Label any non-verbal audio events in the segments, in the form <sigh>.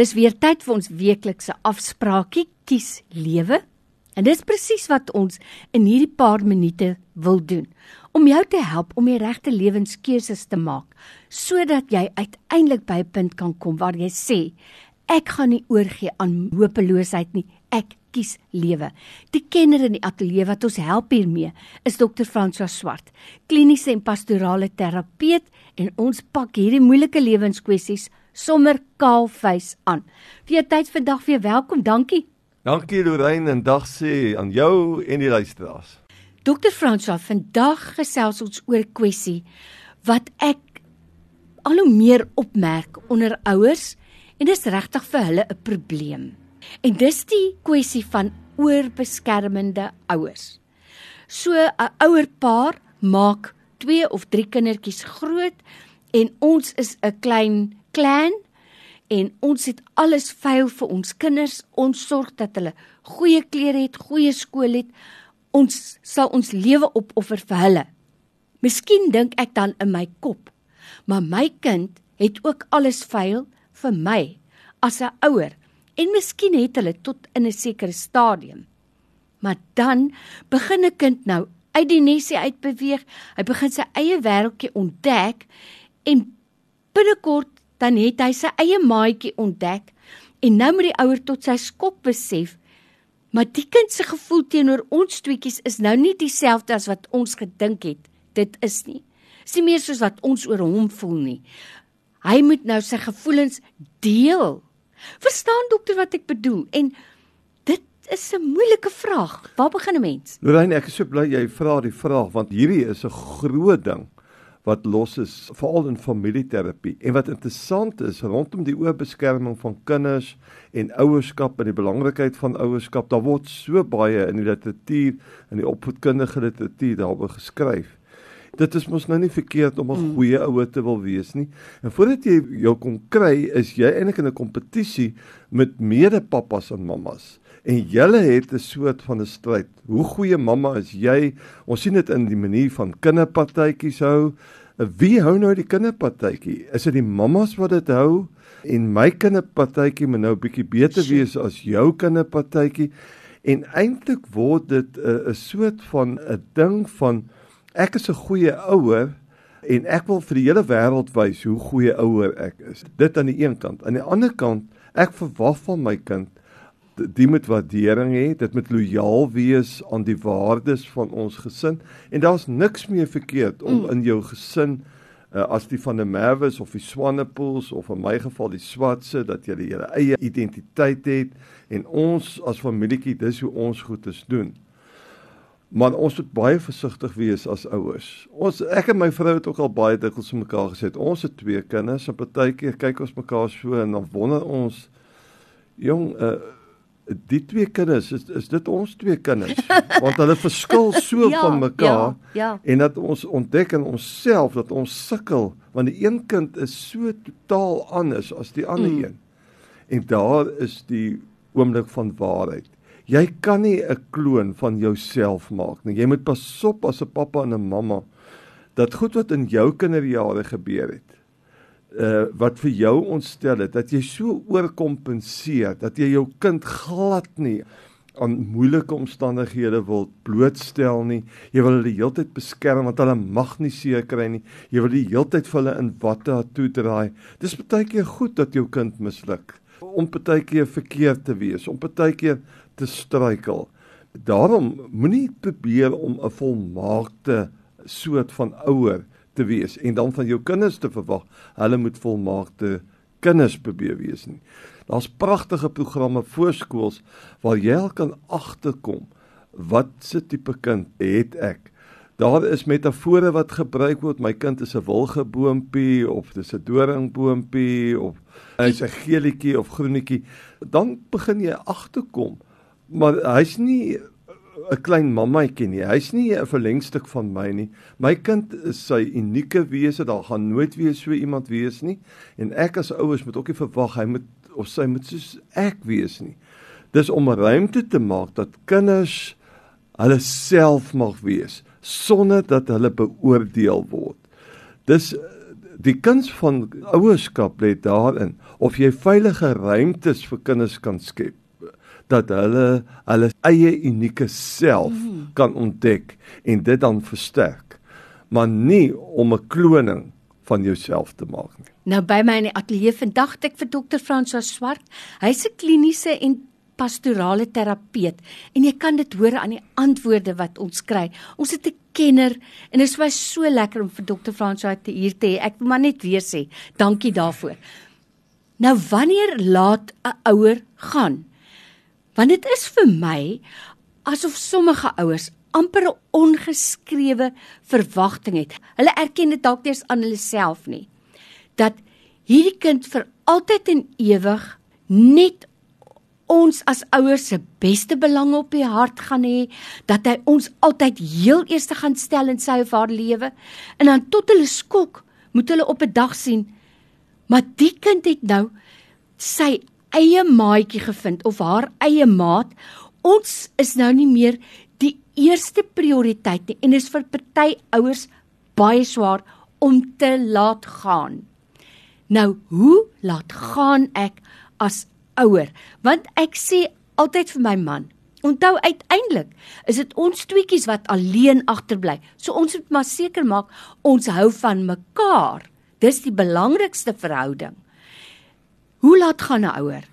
Dis weer tyd vir ons weeklikse afspraakie kies lewe. En dis presies wat ons in hierdie paar minute wil doen om jou te help om die regte lewenskeuses te maak sodat jy uiteindelik by 'n punt kan kom waar jy sê ek gaan nie oorgee aan hopeloosheid nie ek kies lewe. Die kenner in die ateljee wat ons help hiermee is dokter François Swart, kliniese en pastorale terapeut en ons pak hierdie moeilike lewenskwessies sommer kaalvuis aan. Vir jou tyd vandag weer welkom. Dankie. Dankie Lorraine en dag sê aan jou en die luisteraars. Dokter François, vandag gesels ons oor 'n kwessie wat ek al hoe meer opmerk onder ouers en dis regtig vir hulle 'n probleem. En dis die kwessie van oorbeskermende ouers. So 'n ouer paar maak 2 of 3 kindertjies groot en ons is 'n klein klan en ons het alles veil vir ons kinders. Ons sorg dat hulle goeie klere het, goeie skool het. Ons sal ons lewe opoffer vir hulle. Miskien dink ek dan in my kop, maar my kind het ook alles veil vir my as 'n ouer en miskien het hulle tot in 'n sekere stadium. Maar dan begin 'n kind nou uit die nesie uitbeweeg. Hy begin sy eie wêreldjie ontdek en binnekort dan het hy sy eie maatjie ontdek en nou moet die ouer tot sy skok besef maar die kind se gevoel teenoor ons tweetjies is nou nie dieselfde as wat ons gedink het dit is nie is nie meer soos wat ons oor hom voel nie hy moet nou sy gevoelens deel Verstaan dokter wat ek bedoel? En is 'n moeilike vraag. Waar begin 'n mens? Lorraine, ek is so bly jy vra die vraag want hierdie is 'n groot ding wat los is veral in familieterapie. En wat interessant is rondom die oorbeskerming van kinders en ouerskap en die belangrikheid van ouerskap, daar word so baie in die literatuur en die opvoedkundige literatuur daaroor geskryf dit is mos nou nie verkeerd om 'n mm. goeie ouer te wil wees nie. En voordat jy jou kon kry, is jy eintlik in 'n kompetisie met medepappas en mammas. En julle het 'n soort van 'n stryd. Hoe goeie mamma is jy? Ons sien dit in die manier van kinderpartytjies hou. Wie hou nou die kinderpartytjie? Is dit die mammas wat dit hou? En my kinderpartytjie moet nou 'n bietjie beter wees as jou kinderpartytjie. En eintlik word dit 'n soort van 'n ding van Ek is 'n goeie ouer en ek wil vir die hele wêreld wys hoe goeie ouer ek is. Dit aan die een kant. Aan die ander kant, ek verwag van my kind die moet waardering hê, dit moet lojaal wees aan die waardes van ons gesin en daar's niks meer verkeerd om mm. in jou gesin uh, as die van die Merwes of die Swanepoels of in my geval die Swatse dat jy jou eie identiteit het en ons as familietjie dis hoe ons goed is doen. Maar ons moet baie versigtig wees as ouers. Ons ek en my vrou het ook al baie dikwels met mekaar gesê, ons het twee kinders, en partykeer kyk ons mekaar so en dan wonder ons jong, uh, die twee kinders, is is dit ons twee kinders? <laughs> Want hulle verskil so ja, van mekaar. Ja, ja. En dat ons ontdek in onsself dat ons sukkel want die een kind is so totaal anders as die ander mm. een. En daar is die oomblik van waarheid. Jy kan nie 'n kloon van jouself maak nie. Jy moet pasop as 'n pappa en 'n mamma dat goed wat in jou kinderjare gebeur het. Uh wat vir jou ontstel het dat jy so oorkompenseer dat jy jou kind glad nie aan moeilike omstandighede wil blootstel nie. Jy wil hulle die hele tyd beskerm want hulle mag nie seer kry nie. Jy wil die hele tyd vir hulle in watte toe draai. Dis baie keer goed dat jou kind misluk om baie keer verkeerd te wees, om baie keer te struikel. Daarom moenie probeer om 'n volmaakte soort van ouer te wees en dan van jou kinders te verwag hulle moet volmaakte kinders probeer wees nie. Daar's pragtige programme voorskools waar jy kan agterkom wat se tipe kind het ek. Daar is metafore wat gebruik word. My kind is 'n wilgeboompie of dis 'n doringboompie of hy's 'n geelietjie of groenetjie. Dan begin jy agterkom maar hy's nie 'n klein mammaetjie nie. Hy's nie 'n verlengstuk van my nie. My kind is sy unieke wese. Daar gaan nooit weer so iemand wees nie. En ek as ouers moet ook nie verwag hy moet of sy moet soos ek wees nie. Dis om ruimte te maak dat kinders hulle self mag wees sonder dat hulle beoordeel word. Dis Die kuns van ouerskap lê daarin of jy veilige ruimtes vir kinders kan skep dat hulle hulle eie unieke self mm. kan ontdek en dit dan versterk maar nie om 'n kloning van jouself te maak nie. Nou by my in die ateljee vandag het ek vir dokter François Swart. Hy's 'n kliniese en pastorale terapeut en jy kan dit hoor aan die antwoorde wat ons kry. Ons het 'n kenner en dit was so lekker om vir dokter François te hier te hê. Ek wil maar net weer sê, dankie daarvoor. Nou wanneer laat 'n ouer gaan? Want dit is vir my asof sommige ouers amper 'n ongeskrewe verwagting het. Hulle erken dit dalk nie eens aan hulle self nie. Dat hierdie kind vir altyd en ewig net ons as ouers se beste belange op die hart gaan hê, dat hy ons altyd heel eerste gaan stel in sy of haar lewe en dan tot hulle skok moet hulle op 'n dag sien maar die kind het nou sy eie maatjie gevind of haar eie maat. Ons is nou nie meer eerste prioriteit nie en is vir party ouers baie swaar om te laat gaan. Nou, hoe laat gaan ek as ouer? Want ek sê altyd vir my man, onthou uiteindelik is dit ons tweetjies wat alleen agterbly. So ons moet maar seker maak ons hou van mekaar. Dis die belangrikste verhouding. Hoe laat gaan 'n ouer?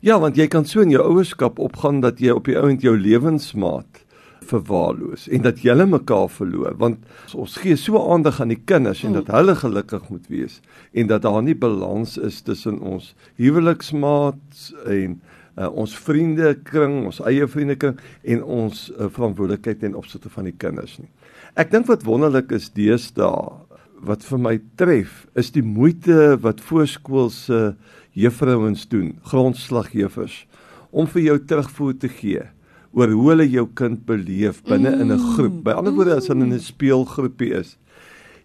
Ja, want jy kan so in jou ouerskap opgaan dat jy op die ouend jou lewensmaat verwaarloos en dat julle mekaar verloor want ons gee so aandag aan die kinders en dat hulle gelukkig moet wees en dat daar nie balans is tussen ons huweliksmaats en uh, ons vriende kring, ons eie vriende kring en ons uh, verantwoordelikheid ten opsigte van die kinders nie. Ek dink wat wonderlik is deesdae wat vir my tref is die moeite wat voorskoolse juffrouens doen, grondslagjuffers om vir jou terugvoer te gee oor hoe hulle jou kind beleef binne mm. in 'n groep. By ander woorde as hulle in 'n speelgroepie is.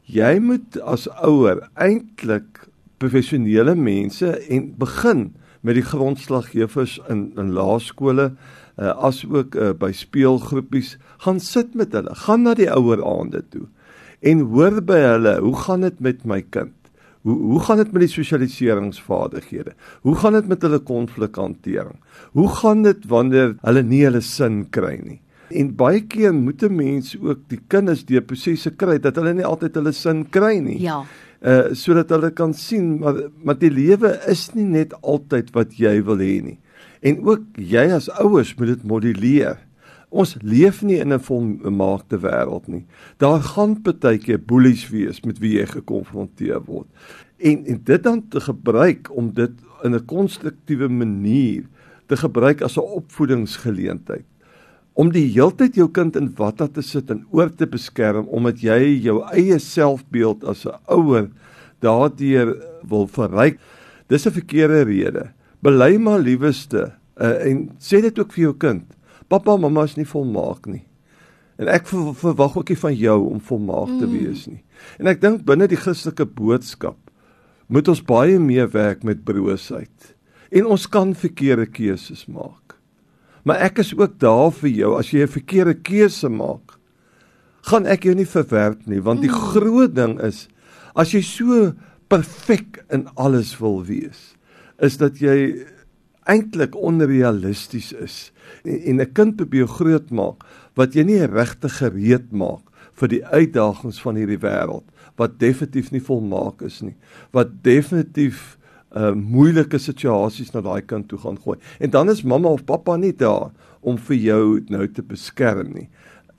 Jy moet as ouer eintlik professionele mense en begin met die grondslagjuffers in in laerskole uh, as ook uh, by speelgroepies gaan sit met hulle, gaan na die ouer aande toe en hoor by hulle, hoe gaan dit met my kind? Hoe hoe gaan dit met die sosialiseringsvaardighede? Hoe gaan dit met hulle konflikhantering? Hoe gaan dit wanneer hulle nie hulle sin kry nie? En baie keer moet 'n mens ook die kinders deur prosesse kry dat hulle nie altyd hulle sin kry nie. Ja. Uh sodat hulle kan sien maar maar die lewe is nie net altyd wat jy wil hê nie. En ook jy as ouers moet dit moduleer. Ons leef nie in 'n volmaakte wêreld nie. Daar gaan partykeer boelies wees met wie jy gekonfronteer word. En en dit dan te gebruik om dit in 'n konstruktiewe manier te gebruik as 'n opvoedingsgeleentheid. Om die heeltyd jou kind in watter te sit en oor te beskerm omdat jy jou eie selfbeeld as 'n ouer daardeur wil verryk. Dis 'n verkeerde rede. Bely maar liewerste uh, en sê dit ook vir jou kind. Pappa, mamma is nie volmaak nie. En ek verwag ook nie van jou om volmaak te mm. wees nie. En ek dink binne die Christelike boodskap moet ons baie meer werk met broosheid. En ons kan verkeerde keuses maak. Maar ek is ook daar vir jou as jy 'n verkeerde keuse maak. Gaan ek jou nie verwerp nie, want die mm. groot ding is as jy so perfek in alles wil wees, is dat jy eintlik onrealisties is en 'n kind probeer grootmaak wat jy nie regtig gereed maak vir die uitdagings van hierdie wêreld wat definitief nie volmaak is nie wat definitief uh moeilike situasies na daai kind toe gaan gooi. En dan is mamma of pappa nie daar om vir jou nou te beskerm nie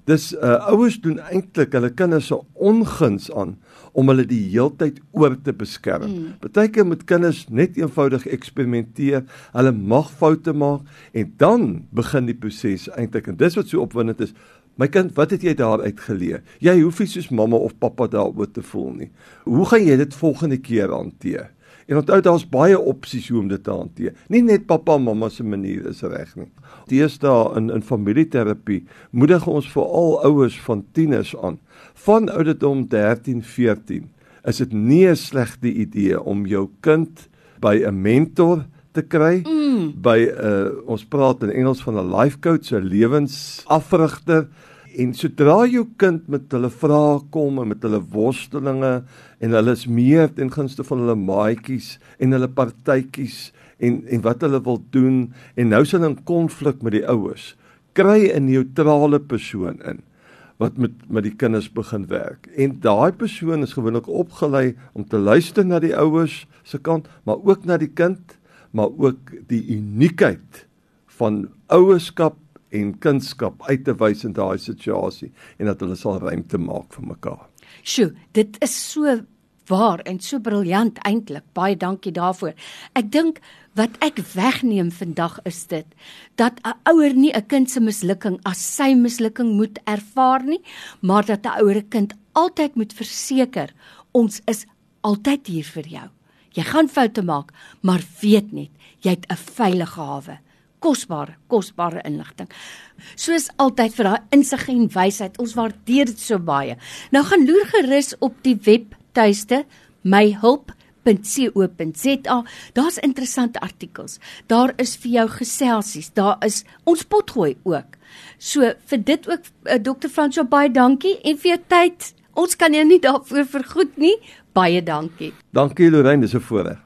dis uh ouers doen eintlik hulle kinders se onguns aan om hulle die heeltyd oor te beskerm. Mm. Partykeer moet kinders net eenvoudig eksperimenteer. Hulle mag foute maak en dan begin die proses eintlik. En dis wat so opwindend is. My kind, wat het jy daaruit geleer? Jy hoef nie soos mamma of pappa daaroor te voel nie. Hoe gaan jy dit volgende keer hanteer? En onthou daar's baie opsies hoe om dit te hanteer. Nie net pappa en mamma se manier is reg nie. Deesdae in in familieterapie moedig ons veral ouers van tieners aan van ouderdom 13, 14 is dit nie 'n slegte idee om jou kind by 'n mentor te kry mm. by 'n uh, ons praat in Engels van 'n life coach, 'n lewensafrigter en sodra jou kind met hulle vrae kom en met hulle worstelinge en hulle is meer ten gunste van hulle maatjies en hulle partytjies en en wat hulle wil doen en nou sien 'n konflik met die ouers kry 'n neutrale persoon in wat met met die kinders begin werk. En daai persoon is gewoonlik opgelei om te luister na die ouers se kant maar ook na die kind maar ook die uniekheid van ouerskap en kunskap uit te wys in daai situasie en dat hulle sal ruimte maak vir mekaar. Sjoe, dit is so waar en so briljant eintlik. Baie dankie daarvoor. Ek dink wat ek wegneem vandag is dit dat 'n ouer nie 'n kind se mislukking as sy mislukking moet ervaar nie, maar dat 'n ouer 'n kind altyd moet verseker ons is altyd hier vir jou. Jy gaan foute maak, maar weet net, jy het 'n veilige hawe kosbare, kosbare inligting. Soos altyd vir daai insig en wysheid. Ons waardeer dit so baie. Nou gaan loer gerus op die webtuiste myhulp.co.za. Daar's interessante artikels. Daar is vir jou geselsies. Daar is ons potgooi ook. So vir dit ook uh, Dr. Fransjo baie dankie en vir jou tyd. Ons kan jou nie daarvoor vergoed nie. Baie dankie. Dankie Lorraine, dis 'n voorreg.